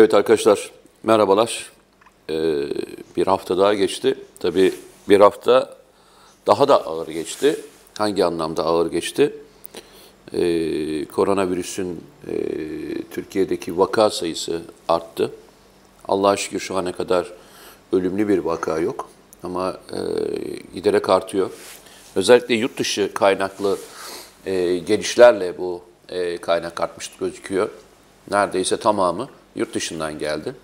Evet arkadaşlar merhabalar. Ee, bir hafta daha geçti. Tabii bir hafta daha da ağır geçti. Hangi anlamda ağır geçti? Ee, koronavirüsün e, Türkiye'deki vaka sayısı arttı. Allah'a şükür şu ana kadar ölümlü bir vaka yok. Ama e, giderek artıyor. Özellikle yurt dışı kaynaklı e, gelişlerle bu e, kaynak artmış gözüküyor. Neredeyse tamamı yurt dışından geldi.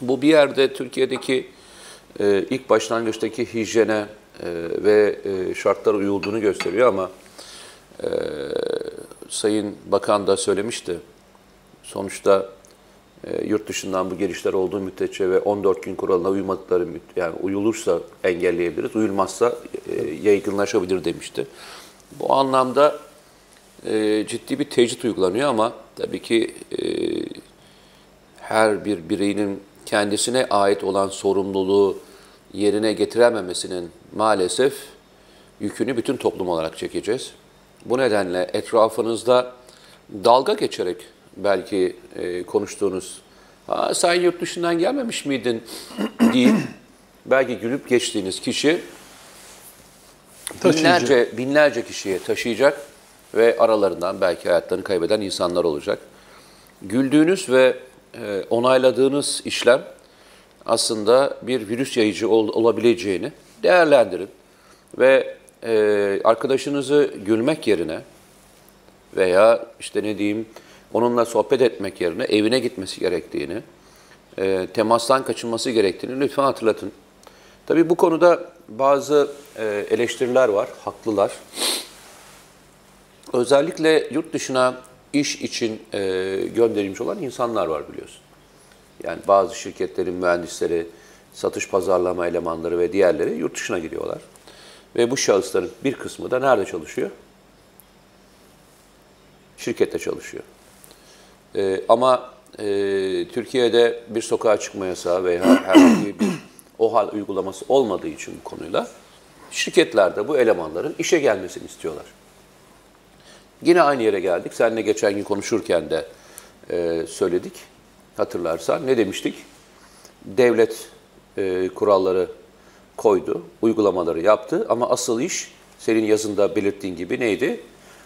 Bu bir yerde Türkiye'deki e, ilk başlangıçtaki hijyene e, ve e, şartlara uyulduğunu gösteriyor ama e, Sayın Bakan da söylemişti. Sonuçta e, yurt dışından bu gelişler olduğu müddetçe ve 14 gün kuralına uymadıkları yani uyulursa engelleyebiliriz, uyulmazsa e, yaygınlaşabilir demişti. Bu anlamda e, ciddi bir tecrit uygulanıyor ama tabii ki e, her bir bireyinin kendisine ait olan sorumluluğu yerine getirememesinin maalesef yükünü bütün toplum olarak çekeceğiz. Bu nedenle etrafınızda dalga geçerek belki e, konuştuğunuz Aa, sen yurt dışından gelmemiş miydin deyip belki gülüp geçtiğiniz kişi Taşıyıcı. binlerce, binlerce kişiye taşıyacak ve aralarından belki hayatlarını kaybeden insanlar olacak. Güldüğünüz ve e, onayladığınız işlem aslında bir virüs yayıcı ol- olabileceğini değerlendirin. Ve e, arkadaşınızı gülmek yerine veya işte ne diyeyim onunla sohbet etmek yerine evine gitmesi gerektiğini, e, temastan kaçınması gerektiğini lütfen hatırlatın. Tabii bu konuda bazı e, eleştiriler var, haklılar. Özellikle yurt dışına iş için e, gönderilmiş olan insanlar var biliyorsun. Yani bazı şirketlerin mühendisleri, satış pazarlama elemanları ve diğerleri yurt dışına gidiyorlar. Ve bu şahısların bir kısmı da nerede çalışıyor? Şirkette çalışıyor. Ee, ama e, Türkiye'de bir sokağa çıkma yasağı veya herhangi bir OHAL uygulaması olmadığı için bu konuyla şirketler de bu elemanların işe gelmesini istiyorlar. Yine aynı yere geldik. Seninle geçen gün konuşurken de e, söyledik. Hatırlarsan ne demiştik? Devlet e, kuralları koydu, uygulamaları yaptı ama asıl iş senin yazında belirttiğin gibi neydi?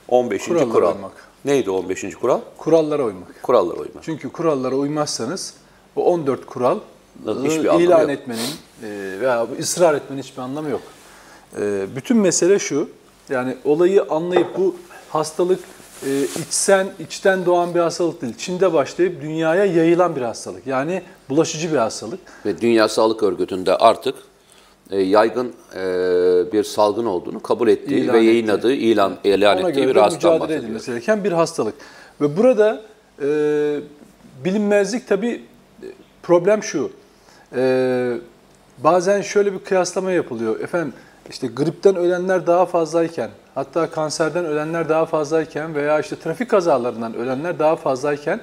15. Kurallara kural. uymak. Neydi 15. kural? Kurallara uymak. Kurallara uymak. Çünkü kurallara uymazsanız bu 14 kural Hiçbir ilan etmenin e, veya ısrar etmenin hiçbir anlamı yok. E, bütün mesele şu, yani olayı anlayıp bu hastalık e, içsen, içten doğan bir hastalık değil. Çin'de başlayıp dünyaya yayılan bir hastalık. Yani bulaşıcı bir hastalık. Ve Dünya Sağlık Örgütü'nde artık e, yaygın e, bir salgın olduğunu kabul ettiği İlan ve etti. yayınladığı, ilan, ilan Ona ettiği bir de hastadan mücadele edilmesi gereken bir hastalık. Ve burada e, bilinmezlik tabii problem şu. E, bazen şöyle bir kıyaslama yapılıyor. Efendim işte gripten ölenler daha fazlayken, hatta kanserden ölenler daha fazlayken veya işte trafik kazalarından ölenler daha fazlayken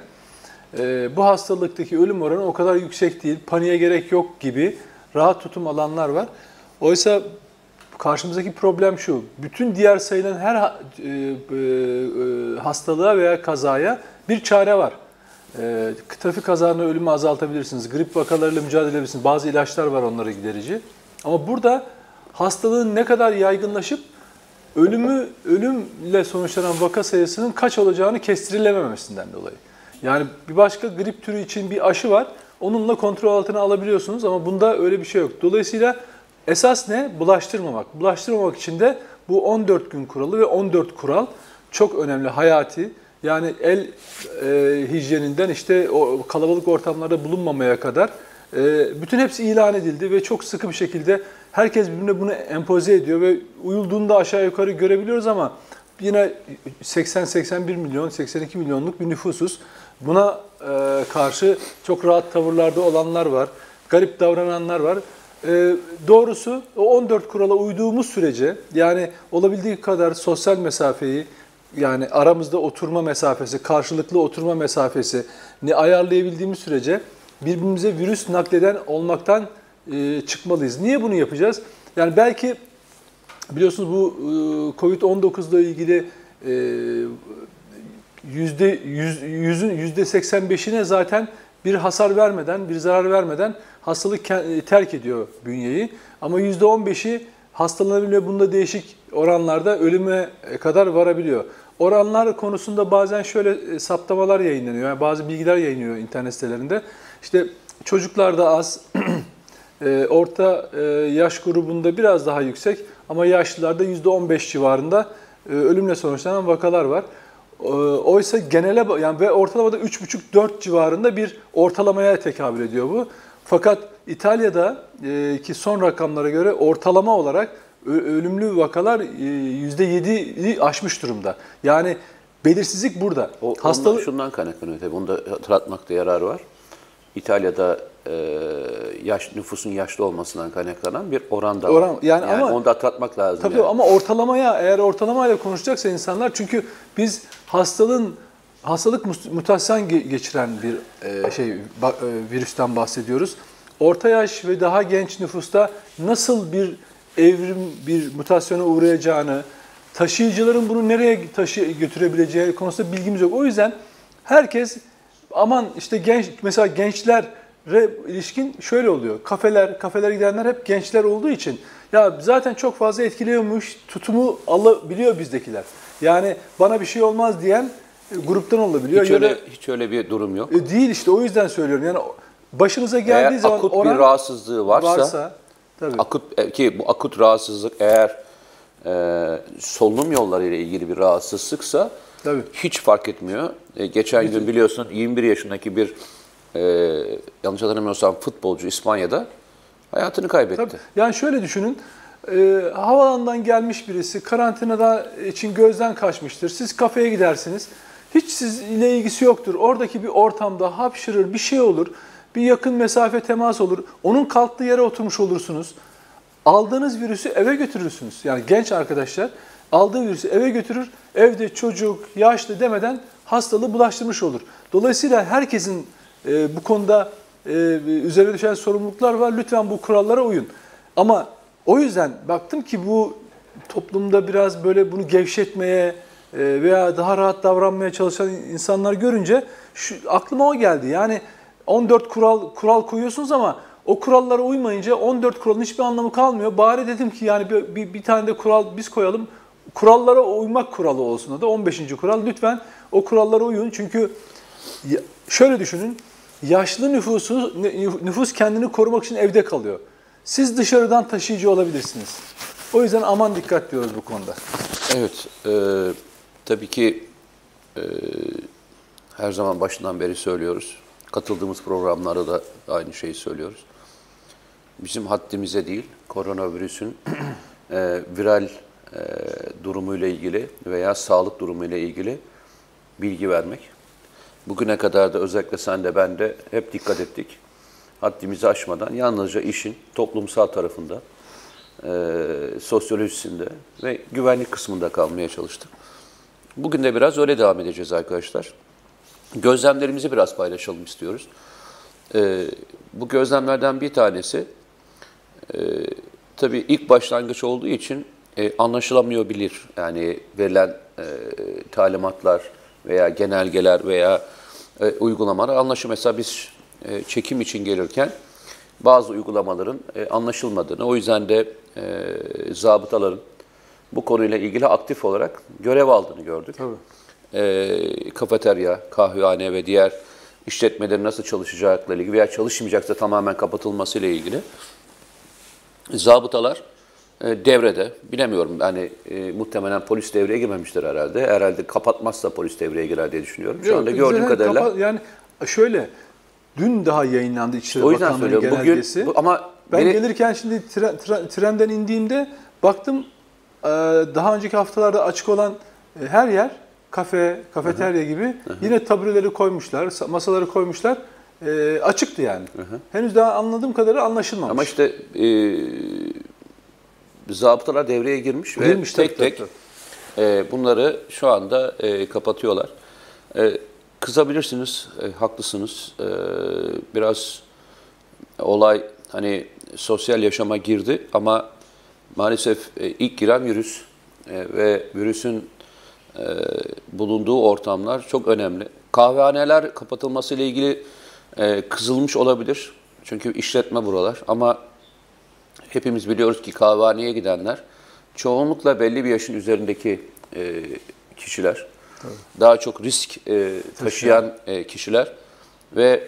e, bu hastalıktaki ölüm oranı o kadar yüksek değil, paniğe gerek yok gibi rahat tutum alanlar var. Oysa karşımızdaki problem şu, bütün diğer sayılan her e, e, hastalığa veya kazaya bir çare var. Trafik kazalarını ölümü azaltabilirsiniz, grip vakalarıyla mücadele edebilirsiniz, bazı ilaçlar var onları giderici. Ama burada hastalığın ne kadar yaygınlaşıp ölümü ölümle sonuçlanan vaka sayısının kaç olacağını kestirilememesinden dolayı. Yani bir başka grip türü için bir aşı var. Onunla kontrol altına alabiliyorsunuz ama bunda öyle bir şey yok. Dolayısıyla esas ne? Bulaştırmamak. Bulaştırmamak için de bu 14 gün kuralı ve 14 kural çok önemli, hayati. Yani el e, hijyeninden işte o kalabalık ortamlarda bulunmamaya kadar e, bütün hepsi ilan edildi ve çok sıkı bir şekilde herkes birbirine bunu empoze ediyor ve uyulduğunda aşağı yukarı görebiliyoruz ama yine 80-81 milyon, 82 milyonluk bir nüfusuz. Buna e, karşı çok rahat tavırlarda olanlar var, garip davrananlar var. E, doğrusu o 14 kurala uyduğumuz sürece yani olabildiği kadar sosyal mesafeyi yani aramızda oturma mesafesi, karşılıklı oturma mesafesi ne ayarlayabildiğimiz sürece birbirimize virüs nakleden olmaktan e, çıkmalıyız. Niye bunu yapacağız? Yani belki biliyorsunuz bu e, Covid-19 ile ilgili e, yüzde yüz- yüzün yüzde 85'ine zaten bir hasar vermeden, bir zarar vermeden hastalık ke- terk ediyor bünyeyi. Ama %15'i hastalanabiliyor. Bunda değişik oranlarda ölüme kadar varabiliyor. Oranlar konusunda bazen şöyle e, saptamalar yayınlanıyor. Yani bazı bilgiler yayınlıyor internet sitelerinde. İşte çocuklarda az, e, orta e, yaş grubunda biraz daha yüksek ama yaşlılarda %15 civarında e, ölümle sonuçlanan vakalar var. E, Oysa genele yani ve ortalamada 3,5-4 civarında bir ortalamaya tekabül ediyor bu. Fakat İtalya'da e, ki son rakamlara göre ortalama olarak ölümlü vakalar e, %7'yi aşmış durumda. Yani belirsizlik burada. O, Hastalık şundan kaynaklanıyor tabii. Bunu da hatırlatmakta yarar var. İtalya'da e, yaş nüfusun yaşlı olmasından kaynaklanan bir oran da var. Oran- yani ama- onu da hatırlatmak lazım. Tabii yani. ama ortalamaya eğer ortalamayla konuşacaksa insanlar çünkü biz hastalığın hastalık mutasyon ge- geçiren bir e, şey ba- e, virüsten bahsediyoruz. Orta yaş ve daha genç nüfusta nasıl bir evrim bir mutasyona uğrayacağını, taşıyıcıların bunu nereye taşı götürebileceği konusunda bilgimiz yok. O yüzden herkes aman işte genç mesela gençlere ilişkin şöyle oluyor. Kafeler, kafelere gidenler hep gençler olduğu için ya zaten çok fazla etkiliyormuş tutumu alabiliyor bizdekiler. Yani bana bir şey olmaz diyen e, gruptan olabiliyor. hiç, Ya da- öyle, hiç öyle bir durum yok. e, değil işte o yüzden söylüyorum. Yani başınıza geldiği Eğer zaman akut oran bir rahatsızlığı varsa, varsa tabii. akut e, ki bu akut rahatsızlık eğer e, solunum yolları ile ilgili bir rahatsızlıksa Tabii. hiç fark etmiyor. E, geçen gün biliyorsun 21 yaşındaki bir e, yanlış hatırlamıyorsam futbolcu İspanya'da hayatını kaybetti. Tabii. Yani şöyle düşünün. E, havalandan gelmiş birisi karantinada için gözden kaçmıştır. Siz kafeye gidersiniz. Hiç sizinle ilgisi yoktur. Oradaki bir ortamda hapşırır, bir şey olur. Bir yakın mesafe temas olur. Onun kalktığı yere oturmuş olursunuz. Aldığınız virüsü eve götürürsünüz. Yani genç arkadaşlar aldığı virüsü eve götürür. Evde çocuk, yaşlı demeden hastalığı bulaştırmış olur. Dolayısıyla herkesin e, bu konuda e, üzerine düşen sorumluluklar var. Lütfen bu kurallara uyun. Ama o yüzden baktım ki bu toplumda biraz böyle bunu gevşetmeye e, veya daha rahat davranmaya çalışan insanlar görünce şu, aklıma o geldi. Yani 14 kural kural koyuyorsunuz ama o kurallara uymayınca 14 kuralın hiçbir anlamı kalmıyor. Bari dedim ki yani bir, bir, bir tane de kural biz koyalım. Kurallara uymak kuralı olsun da 15. kural. Lütfen o kurallara uyun. Çünkü şöyle düşünün. Yaşlı nüfusu nüfus kendini korumak için evde kalıyor. Siz dışarıdan taşıyıcı olabilirsiniz. O yüzden aman dikkat diyoruz bu konuda. Evet, e, tabii ki e, her zaman başından beri söylüyoruz. Katıldığımız programlarda da aynı şeyi söylüyoruz. Bizim haddimize değil, koronavirüsün e, viral e, durumuyla ilgili veya sağlık durumuyla ilgili bilgi vermek. Bugüne kadar da özellikle sen de ben de hep dikkat ettik. Haddimizi aşmadan yalnızca işin toplumsal tarafında, e, sosyolojisinde ve güvenlik kısmında kalmaya çalıştık. Bugün de biraz öyle devam edeceğiz arkadaşlar. Gözlemlerimizi biraz paylaşalım istiyoruz. E, bu gözlemlerden bir tanesi, e, tabii ilk başlangıç olduğu için e, anlaşılamıyor bilir. Yani verilen e, talimatlar veya genelgeler veya e, uygulamalar anlaşılıyor. Mesela biz e, çekim için gelirken bazı uygulamaların e, anlaşılmadığını, o yüzden de e, zabıtaların bu konuyla ilgili aktif olarak görev aldığını gördük. Tabii. E, kafeterya, kahvehane ve diğer işletmelerin nasıl çalışacakla ilgili veya çalışmayacaksa tamamen kapatılmasıyla ilgili zabıtalar devrede. Bilemiyorum yani e, muhtemelen polis devreye girmemiştir herhalde. Herhalde kapatmazsa polis devreye girer diye düşünüyorum. Şu Yok, anda gördüğüm kadarıyla kapa- yani şöyle dün daha yayınlandı İçişleri o yüzden Bakanlığı'nın söylüyorum. Bugün genelgesi. bu- ama Ben biri- gelirken şimdi tre- tre- trenden indiğimde baktım e, daha önceki haftalarda açık olan e, her yer kafe, kafeterya gibi yine tabureleri koymuşlar, sa- masaları koymuşlar. E, açıktı yani. Henüz daha anladığım kadarıyla anlaşılmamış. Ama işte e, zabıtalar devreye girmiş ve Girmiş, tek tabii, tek e, bunları şu anda e, kapatıyorlar. E, kızabilirsiniz, e, haklısınız. E, biraz olay hani sosyal yaşama girdi ama maalesef e, ilk giren virüs e, ve virüsün e, bulunduğu ortamlar çok önemli. Kahvehaneler kapatılması ile ilgili e, kızılmış olabilir. Çünkü işletme buralar ama hepimiz biliyoruz ki kahvehaneye gidenler çoğunlukla belli bir yaşın üzerindeki e, kişiler. Daha çok risk e, taşıyan e, kişiler ve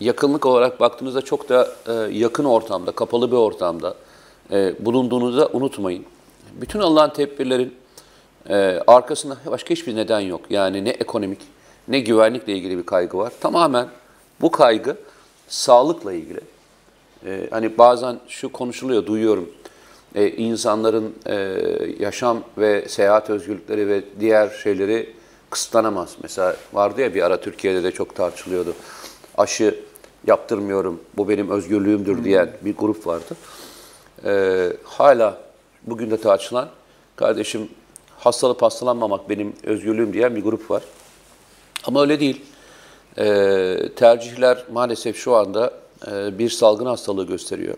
yakınlık olarak baktığınızda çok da e, yakın ortamda, kapalı bir ortamda e, bulunduğunuzu da unutmayın. Bütün alınan tedbirlerin e, arkasında başka hiçbir neden yok. Yani ne ekonomik ne güvenlikle ilgili bir kaygı var. Tamamen bu kaygı sağlıkla ilgili. E, hani bazen şu konuşuluyor, duyuyorum. E, insanların e, yaşam ve seyahat özgürlükleri ve diğer şeyleri kısıtlanamaz. Mesela vardı ya bir ara Türkiye'de de çok tartışılıyordu. Aşı yaptırmıyorum, bu benim özgürlüğümdür diyen bir grup vardı. E, hala bugün de tartışılan, kardeşim hastalık hastalanmamak benim özgürlüğüm diyen bir grup var. Ama öyle değil. E, tercihler maalesef şu anda bir salgın hastalığı gösteriyor.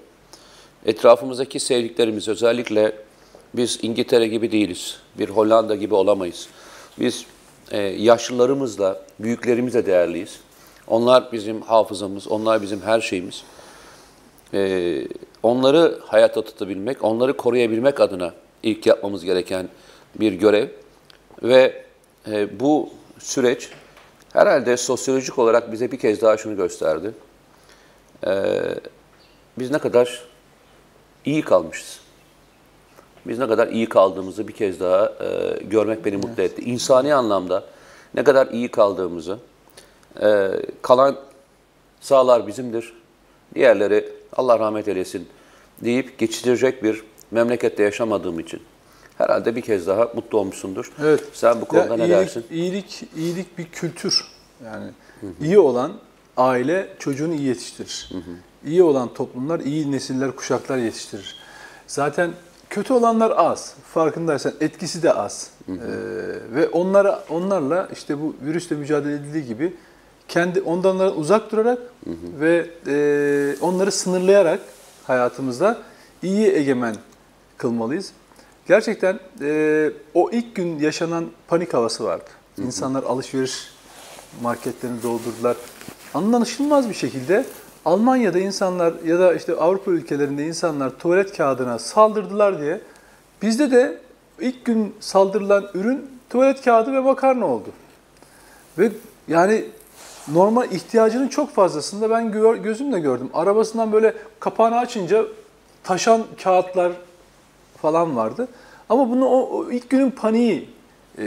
Etrafımızdaki sevdiklerimiz özellikle biz İngiltere gibi değiliz. Bir Hollanda gibi olamayız. Biz e, yaşlılarımızla, büyüklerimizle değerliyiz. Onlar bizim hafızamız, onlar bizim her şeyimiz. E, onları hayata tutabilmek, onları koruyabilmek adına ilk yapmamız gereken bir görev. Ve e, bu süreç herhalde sosyolojik olarak bize bir kez daha şunu gösterdi. E, biz ne kadar iyi kalmışız. Biz ne kadar iyi kaldığımızı bir kez daha e, görmek beni mutlu etti. İnsani anlamda ne kadar iyi kaldığımızı, e, kalan sağlar bizimdir, diğerleri Allah rahmet eylesin deyip geçirecek bir memlekette yaşamadığım için herhalde bir kez daha mutlu olmuşsundur. Evet. Sen bu konuda Ya ne iyilik, dersin? İyilik, iyilik bir kültür. Yani iyi olan aile çocuğunu iyi yetiştirir. İyi olan toplumlar iyi nesiller, kuşaklar yetiştirir. Zaten kötü olanlar az. Farkındaysan etkisi de az. Ee, ve onlara onlarla işte bu virüsle mücadele edildiği gibi kendi ondan uzak durarak ve e, onları sınırlayarak hayatımızda iyi egemen kılmalıyız. Gerçekten e, o ilk gün yaşanan panik havası vardı. İnsanlar alışveriş marketlerini doldurdular. Anlaşılmaz bir şekilde Almanya'da insanlar ya da işte Avrupa ülkelerinde insanlar tuvalet kağıdına saldırdılar diye bizde de ilk gün saldırılan ürün tuvalet kağıdı ve makarna oldu. Ve yani normal ihtiyacının çok fazlasında ben gözümle gördüm. Arabasından böyle kapağını açınca taşan kağıtlar falan vardı. Ama bunu o, o ilk günün paniği. E,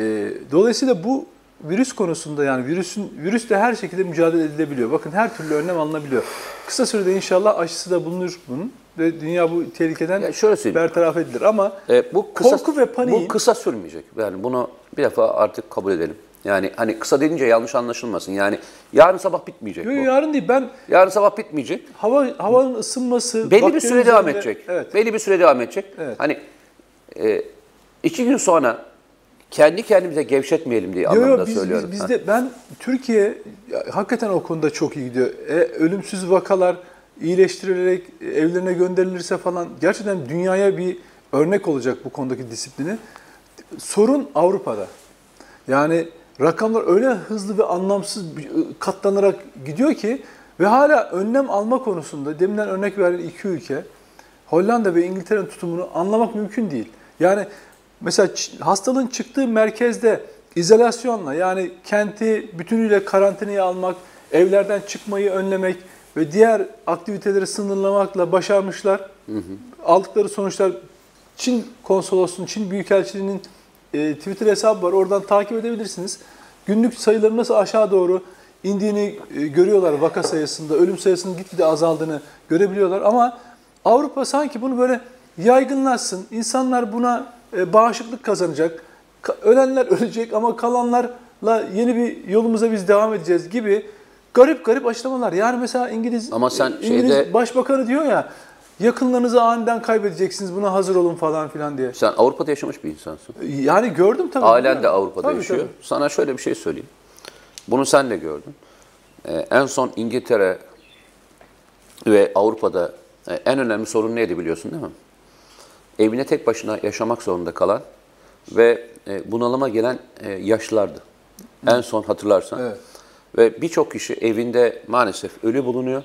dolayısıyla bu virüs konusunda yani virüsün virüsle her şekilde mücadele edilebiliyor. Bakın her türlü önlem alınabiliyor. Kısa sürede inşallah aşısı da bulunur bunun ve dünya bu tehlikeden Ya şöyle söyleyeyim. bertaraf edilir ama E, bu kısa, Korku ve paniğin- Bu kısa sürmeyecek. Yani bunu bir defa artık kabul edelim. Yani hani kısa deyince yanlış anlaşılmasın. Yani yarın sabah bitmeyecek Yo, bu. yarın değil ben Yarın sabah bitmeyecek. hava havanın ısınması Belli bir süre devam edecek. Evet. Belli bir süre devam edecek. Evet. Hani e, iki gün sonra kendi kendimize gevşetmeyelim diye Yo, anlamda yo, biz, söylüyorum. biz, Ha. bizde ben Türkiye hakikaten o konuda çok iyi gidiyor. E, ölümsüz vakalar iyileştirilerek evlerine gönderilirse falan gerçekten dünyaya bir örnek olacak bu konudaki disiplini. Sorun Avrupa'da. Yani rakamlar öyle hızlı ve anlamsız bir- katlanarak gidiyor ki ve hala önlem alma konusunda deminden örnek verilen iki ülke Hollanda ve İngiltere'nin tutumunu anlamak mümkün değil. Yani mesela hastalığın çıktığı merkezde izolasyonla yani kenti bütünüyle karantinaya almak, evlerden çıkmayı önlemek ve diğer aktiviteleri sınırlamakla başarmışlar. Aldıkları sonuçlar Çin konsolosluğunun, Çin Büyükelçiliği'nin e, Twitter hesabı var. Oradan takip edebilirsiniz. Günlük sayıların nasıl aşağı doğru indiğini e, görüyorlar vaka sayısında, ölüm sayısının gitgide azaldığını görebiliyorlar. Ama Avrupa sanki bunu böyle yaygınlaşsın, insanlar buna e, bağışıklık kazanacak, Ka- ölenler ölecek ama kalanlarla yeni bir yolumuza biz devam edeceğiz gibi garip garip açıklamalar. Yani mesela İngiliz, Ama sen e, İngiliz şeyde- Başbakanı diyor ya, yakınlarınızı aniden kaybedeceksiniz, buna hazır olun falan filan diye. Sen Avrupa'da yaşamış bir insansın. Yani gördüm tabii. Ailen de. Avrupa'da Tabii, yaşıyor. tabii. Sana şöyle bir şey söyleyeyim. Bunu sen de gördün. Ee, en son İngiltere ve Avrupa'da e, en önemli sorun neydi biliyorsun değil mi? Evine tek başına yaşamak zorunda kalan ve e, bunalıma gelen e, yaşlılardı. En son hatırlarsan. Evet. Ve birçok kişi evinde maalesef ölü bulunuyor.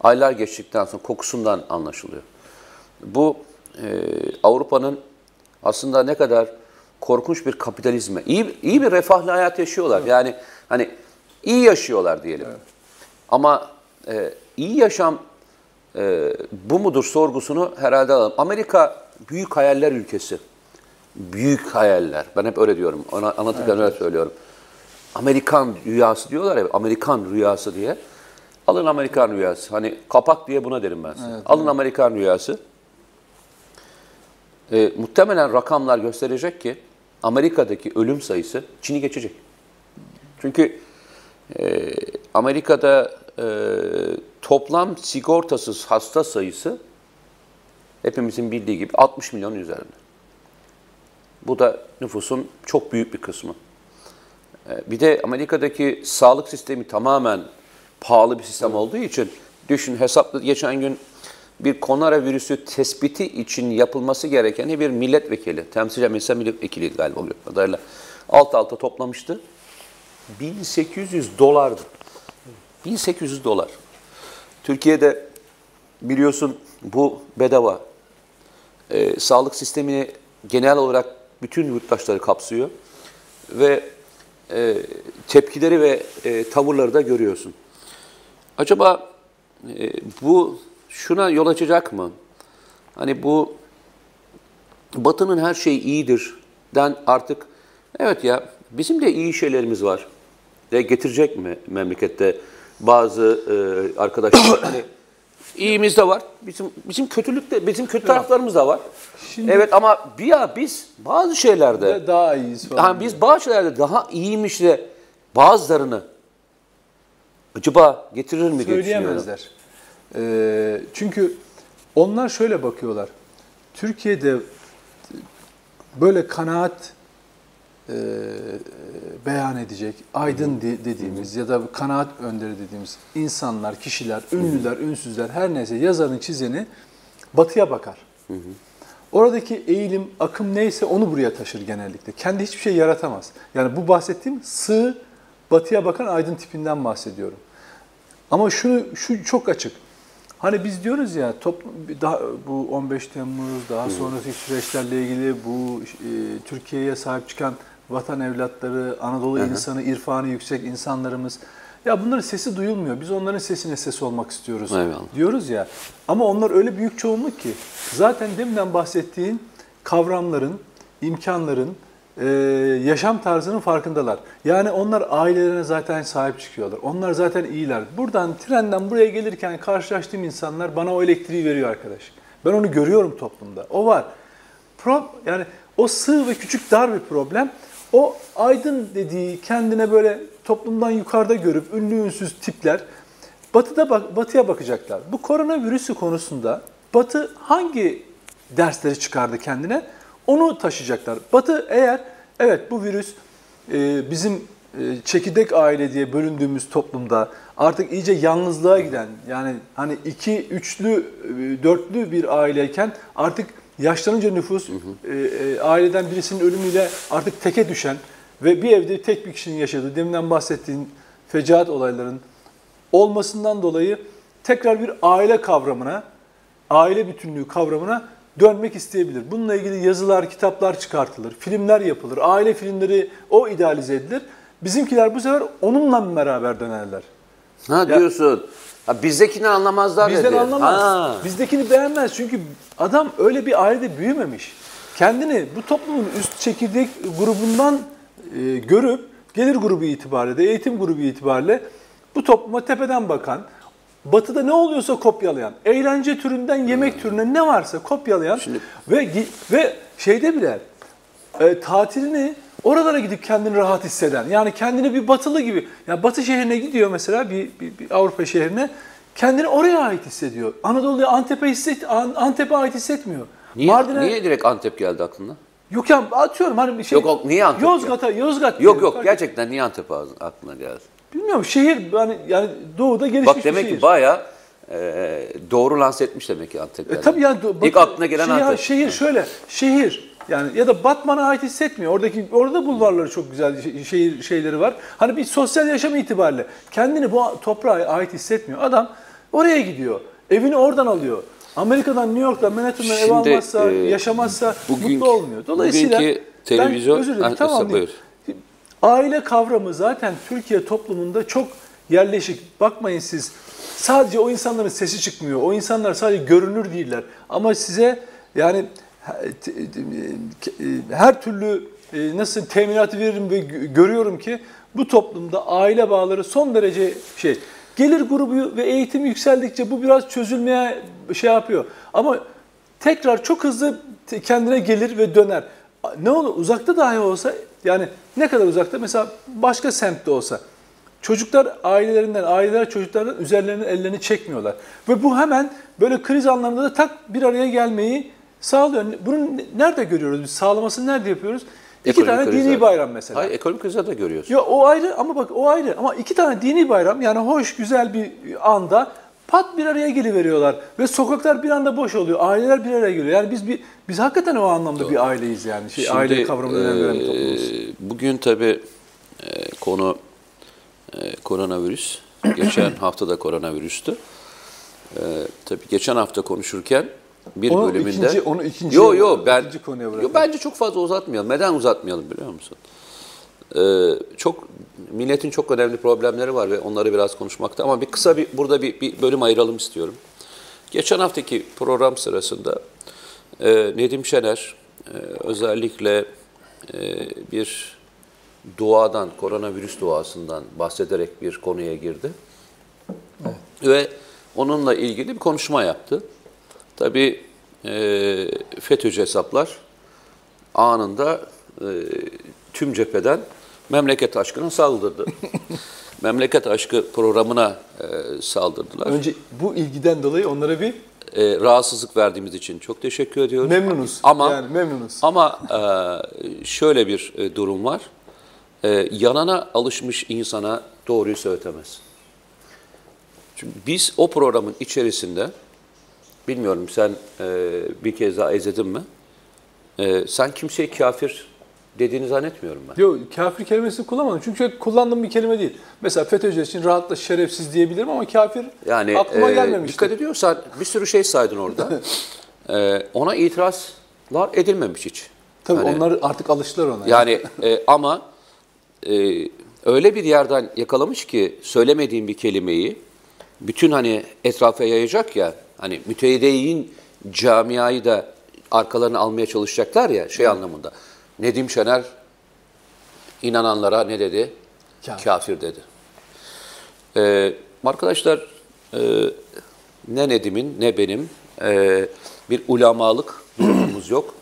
Aylar geçtikten sonra kokusundan anlaşılıyor. Bu e, Avrupa'nın aslında ne kadar korkunç bir kapitalizme, iyi, iyi bir refahlı hayat yaşıyorlar. Yani hani iyi yaşıyorlar diyelim. Ama e, iyi yaşam e, bu mudur sorgusunu herhalde alalım. Amerika büyük hayaller ülkesi. Büyük hayaller. Ben hep öyle diyorum. Ona, anlatırken öyle söylüyorum. Amerikan rüyası diyorlar ya, Amerikan rüyası diye. Alın Amerikan rüyası. Hani kapak diye buna derim ben size. Alın Amerikan rüyası. E, muhtemelen rakamlar gösterecek ki Amerika'daki ölüm sayısı Çin'i geçecek. Çünkü e, Amerika'da e, toplam sigortasız hasta sayısı hepimizin bildiği gibi 60 milyon üzerinde. Bu da nüfusun çok büyük bir kısmı. E, bir de Amerika'daki sağlık sistemi tamamen pahalı bir sistem olduğu için düşün hesaplı geçen gün bir koronavirüsü tespiti için yapılması gereken bir milletvekili, temsilci meclis milletvekili galiba o kadarıyla alt alta toplamıştı. 1800 dolardı. 1800 dolar. Türkiye'de biliyorsun bu bedava. Ee, sağlık sistemini genel olarak bütün yurttaşları kapsıyor. Ve e, tepkileri ve e, tavırları da görüyorsun. Acaba e, bu şuna yol açacak mı? Hani bu Batı'nın her şeyi iyidir den artık evet ya bizim de iyi şeylerimiz var. De getirecek mi memlekette bazı e, arkadaşlar hani iyimiz de var. Bizim bizim kötülük de bizim kötü taraflarımız da var. Şimdi- evet ama bir ya biz bazı şeylerde De daha iyiyiz falan. yani biz bazı şeylerde daha iyiymiş de bazılarını acaba getirir mi diye düşünüyorum. Söyleyemezler. Ee, çünkü onlar şöyle bakıyorlar. Türkiye'de böyle kanaat e, beyan edecek, aydın de- dediğimiz ya da kanaat önderi dediğimiz insanlar, kişiler, ünlüler, ünsüzler her neyse yazarın çizeni batıya bakar. Oradaki eğilim, akım neyse onu buraya taşır genellikle. Kendi hiçbir şey yaratamaz. Yani bu bahsettiğim sığ, batıya bakan aydın tipinden bahsediyorum. Ama şunu şu çok açık. Hani biz diyoruz ya toplum daha bu 15 Temmuz daha sonraki süreçlerle ilgili bu e, Türkiye'ye sahip çıkan vatan evlatları, Anadolu insanı, irfanı yüksek insanlarımız ya bunların sesi duyulmuyor. Biz onların sesine ses olmak istiyoruz Eyvallah. diyoruz ya. Ama onlar öyle büyük çoğunluk ki zaten deminden bahsettiğin kavramların, imkanların, e, yaşam tarzının farkındalar. Yani onlar ailelerine zaten sahip çıkıyorlar. Onlar zaten iyiler. Buradan trenden buraya gelirken karşılaştığım insanlar bana o elektriği veriyor arkadaş. Ben onu görüyorum toplumda. O var. Pro, yani o sığ ve küçük dar bir problem. O aydın dediği kendine böyle toplumdan yukarıda görüp ünlü ünsüz tipler Batı'da bak, Batı'ya bakacaklar. Bu koronavirüsü konusunda Batı hangi dersleri çıkardı kendine? Onu taşıyacaklar. Batı eğer evet bu virüs e, bizim e, çekirdek aile diye bölündüğümüz toplumda artık iyice yalnızlığa giden yani hani iki, üçlü, e, dörtlü bir aileyken artık yaşlanınca nüfus e, e, aileden birisinin ölümüyle artık teke düşen ve bir evde tek bir kişinin yaşadığı deminden bahsettiğin fecaat olayların olmasından dolayı tekrar bir aile kavramına, aile bütünlüğü kavramına dönmek isteyebilir. Bununla ilgili yazılar, kitaplar çıkartılır, filmler yapılır, aile filmleri o idealize edilir. Bizimkiler bu sefer onunla beraber dönerler. Ha diyorsun. Ha, bizdekini anlamazlar Bizden dedi. anlamaz. Ha. Bizdekini beğenmez çünkü adam öyle bir ailede büyümemiş. Kendini bu toplumun üst çekirdek grubundan e, görüp gelir grubu itibariyle de eğitim grubu itibariyle bu topluma tepeden bakan, batıda ne oluyorsa kopyalayan, eğlence türünden yemek türüne ne varsa kopyalayan ve gi- ve şeyde bile e, tatilini oralara gidip kendini rahat hisseden. Yani kendini bir batılı gibi. Ya batı şehrine gidiyor mesela bir, bir, bir Avrupa şehrine. Kendini oraya ait hissediyor. Anadolu'ya Antep'e hisset An- Antep'e ait hissetmiyor. Niye, Mardin'e niye direkt Antep geldi aklına? yok ya atıyorum hani bir şey. Yok, yok, niye Antep Yozgat'a Yozgat. Yok yok gerçekten niye Antep aklına geldi? Bilmiyorum şehir yani yani doğuda gelişmiş Bak demek bir şehir. ki bayağı e, doğru lanse etmiş demek ki Antep. E tabii yani do- İlk aklına gelen şey, Antep. Şehir şöyle, şehir Yani ya da Batman'a ait hissetmiyor. Oradaki orada bulvarları çok güzel şehir şeyleri var. Hani bir sosyal yaşam itibariyle kendini bu toprağa ait hissetmiyor. Adam oraya gidiyor. Evini oradan alıyor. Amerika'dan New York'tan Manhattan'dan ev almazsa, e, yaşamazsa bugünkü- mutlu olmuyor. Dolayısıyla bugünkü televizyon- ben özür dilerim tamam. Aile kavramı zaten Türkiye toplumunda çok yerleşik. Bakmayın siz sadece o insanların sesi çıkmıyor. O insanlar sadece görünür değiller. Ama size yani her türlü e, nasıl teminatı veririm ve gö- görüyorum ki bu toplumda aile bağları son derece şey. Gelir grubu ve eğitim yükseldikçe bu biraz çözülmeye şey yapıyor. Ama tekrar çok hızlı kendine gelir ve döner. Ne olur uzakta dahi olsa yani ne kadar uzakta mesela başka semtte olsa çocuklar ailelerinden, aileler çocuklardan üzerlerine ellerini çekmiyorlar. Ve bu hemen böyle kriz anlarında da tak bir araya gelmeyi sağlıyor. Bunu nerede görüyoruz biz? Sağlamasını nerede yapıyoruz? İki Ekonomik tane dini bayram mesela. Hayır, ekonomik krizler de görüyorsun. Ya o ayrı ama bak o ayrı ama iki tane dini bayram yani hoş güzel bir anda pat bir araya geliveriyorlar ve sokaklar bir anda boş oluyor. Aileler bir araya geliyor. Yani biz bir biz hakikaten o anlamda bir aileyiz yani. Şey, aile kavramına önem veren bir toplumuz. e, Bugün tabii e, konu e, koronavirüs. Geçen hafta da koronavirüstü. E, tabii geçen hafta konuşurken bir Onu bölümünde... ikinci- onu ikinci- Yo yo ben... ikinci konuya yo, bence çok fazla uzatmayalım. Neden uzatmayalım biliyor musun? E, çok milletin çok önemli problemleri var ve onları biraz konuşmakta ama bir kısa bir burada bir, bir bölüm ayıralım istiyorum. Geçen haftaki program sırasında e, Nedim Şener e, özellikle e, bir duadan, koronavirüs duasından bahsederek bir konuya girdi. Ve onunla ilgili bir konuşma yaptı. Tabii e, FETÖ'cü hesaplar anında e, tüm cepheden memleket aşkına saldırdı. memleket aşkı programına e, saldırdılar. Önce bu ilgiden dolayı onlara bir E, rahatsızlık verdiğimiz için çok teşekkür ediyoruz. memnunuz. Ama yani memnunuz. ama e, şöyle bir e, durum var. E, yanana alışmış insana doğruyu söyletemez. Çünkü biz o programın içerisinde, bilmiyorum sen e, bir kez daha izledin mi? E, sen kimseye kafir dediğini zannetmiyorum ben. Yok kafir kelimesini kullanmadım. Çünkü kullandığım bir kelime değil. Mesela FETÖ'cü için rahatla şerefsiz diyebilirim ama kafir Yani aklıma e, gelmemişti. dikkat ediyorsan bir sürü şey saydın orada. E, ona itirazlar edilmemiş hiç. Tabii Hani- onlar artık alıştılar ona. Yani e, ama e, öyle bir yerden yakalamış ki söylemediğim bir kelimeyi bütün hani etrafa yayacak ya hani müteyyideyin camiayı da arkalarına almaya çalışacaklar ya şey anlamında. Nedim Şener inananlara ne dedi? Kafir. Kafir dedi. Ee, arkadaşlar e, ne Nedim'in ne benim e, bir ulamalık durumumuz yok.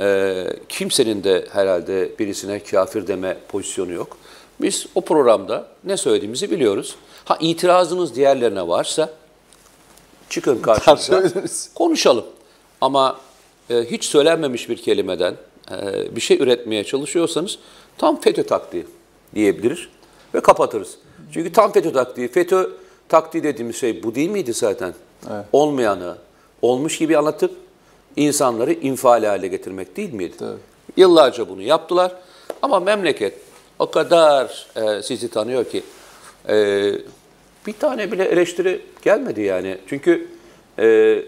E, kimsenin de herhalde birisine kafir deme pozisyonu yok. Biz o programda ne söylediğimizi biliyoruz. Ha itirazınız diğerlerine varsa çıkın karşımıza konuşalım. Ama e, hiç söylenmemiş bir kelimeden bir şey üretmeye çalışıyorsanız tam FETÖ taktiği diyebiliriz ve kapatırız. Çünkü tam FETÖ taktiği, FETÖ taktiği dediğimiz şey bu değil miydi zaten? Evet. Olmayanı olmuş gibi anlatıp insanları infial hale getirmek değil miydi? Tabii. Yıllarca bunu yaptılar ama memleket o kadar e, sizi tanıyor ki e, bir tane bile eleştiri gelmedi yani. Çünkü e,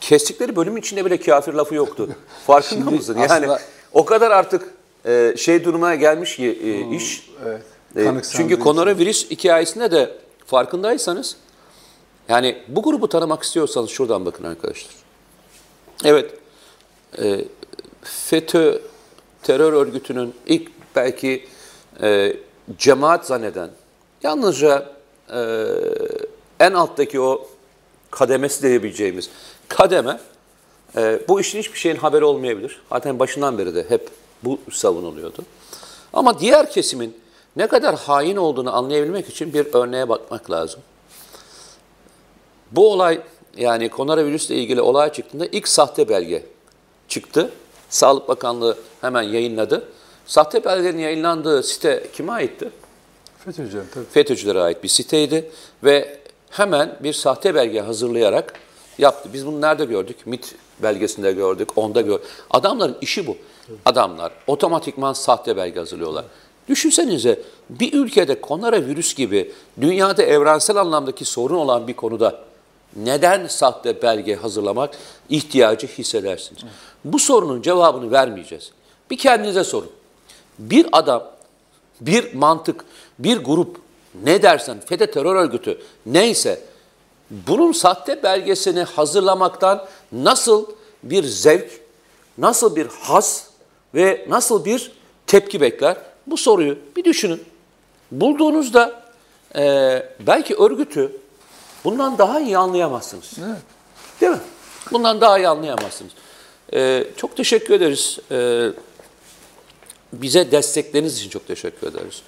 kestikleri bölümün içinde bile kafir lafı yoktu. Farkında Şimdi mısın? Yani aslında- o kadar artık e, şey durumuna gelmiş ki e, iş. Evet. E, çünkü koronavirüs hikayesinde de farkındaysanız yani bu grubu tanımak istiyorsanız şuradan bakın arkadaşlar. Evet, e, FETÖ terör örgütünün ilk belki e, cemaat zanneden, yalnızca e, en alttaki o kademesi diyebileceğimiz kademe, e, bu işin hiçbir şeyin haberi olmayabilir. Zaten başından beri de hep bu savunuluyordu. Ama diğer kesimin ne kadar hain olduğunu anlayabilmek için bir örneğe bakmak lazım. Bu olay yani koronavirüsle ilgili olay çıktığında ilk sahte belge çıktı. Sağlık Bakanlığı hemen yayınladı. Sahte belgelerin yayınlandığı site kime aitti? FETÖ'cü tabii. FETÖ'cülere ait bir siteydi ve hemen bir sahte belge hazırlayarak Yaptı. Biz bunu nerede gördük? MIT belgesinde gördük, onda gördük. Adamların işi bu. Adamlar otomatikman sahte belge hazırlıyorlar. Düşünsenize bir ülkede koronavirüs gibi dünyada evrensel anlamdaki sorun olan bir konuda neden sahte belge hazırlamak ihtiyacı hissedersiniz? Bu sorunun cevabını vermeyeceğiz. Bir kendinize sorun. Bir adam, bir mantık, bir grup ne dersen FETÖ terör örgütü neyse bunun sahte belgesini hazırlamaktan nasıl bir zevk, nasıl bir haz ve nasıl bir tepki bekler? Bu soruyu bir düşünün. Bulduğunuzda eee, belki örgütü bundan daha iyi anlayamazsınız. Değil mi? Bundan daha iyi anlayamazsınız. Eee, çok teşekkür ederiz. Eee, bize destekleriniz için çok teşekkür ederiz.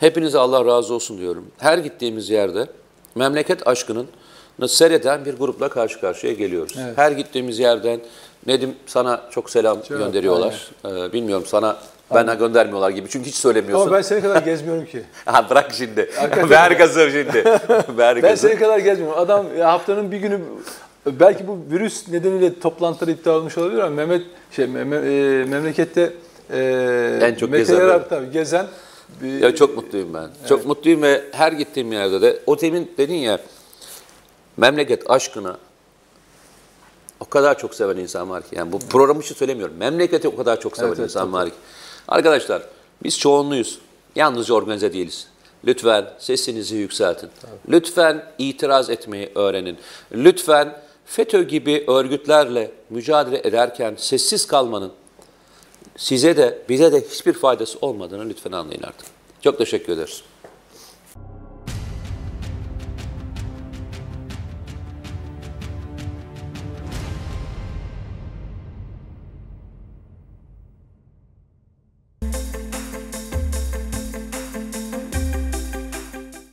Hepinize Allah razı olsun diyorum. Her gittiğimiz yerde memleket aşkının seyreden bir grupla karşı karşıya geliyoruz. Her gittiğimiz yerden Nedim sana çok selam gönderiyorlar. Ee, bilmiyorum sana bana göndermiyorlar gibi çünkü hiç söylemiyorsun. Ama ben senin kadar gezmiyorum ki. Ha, bırak şimdi. Ver gazı şimdi. Ver Ben senin kadar gezmiyorum. Adam ya haftanın bir günü belki bu virüs nedeniyle toplantılar iptal olmuş olabilir ama Mehmet şey mem- e, memlekette e, En çok gezen tabii gezen bir, Ya çok mutluyum ben. Çok mutluyum ve her gittiğim yerde de o temin dedin ya memleket aşkına o kadar çok seven insan var ki. Yani bu programı için söylemiyorum. Memleketi o kadar çok seven Evet, evet, insan tabii, var ki. Arkadaşlar biz çoğunluyuz. Yalnızca organize değiliz. Lütfen sesinizi yükseltin. Lütfen itiraz etmeyi öğrenin. Lütfen FETÖ gibi örgütlerle mücadele ederken sessiz kalmanın size de bize de hiçbir faydası olmadığını lütfen anlayın artık. Çok teşekkür ederiz.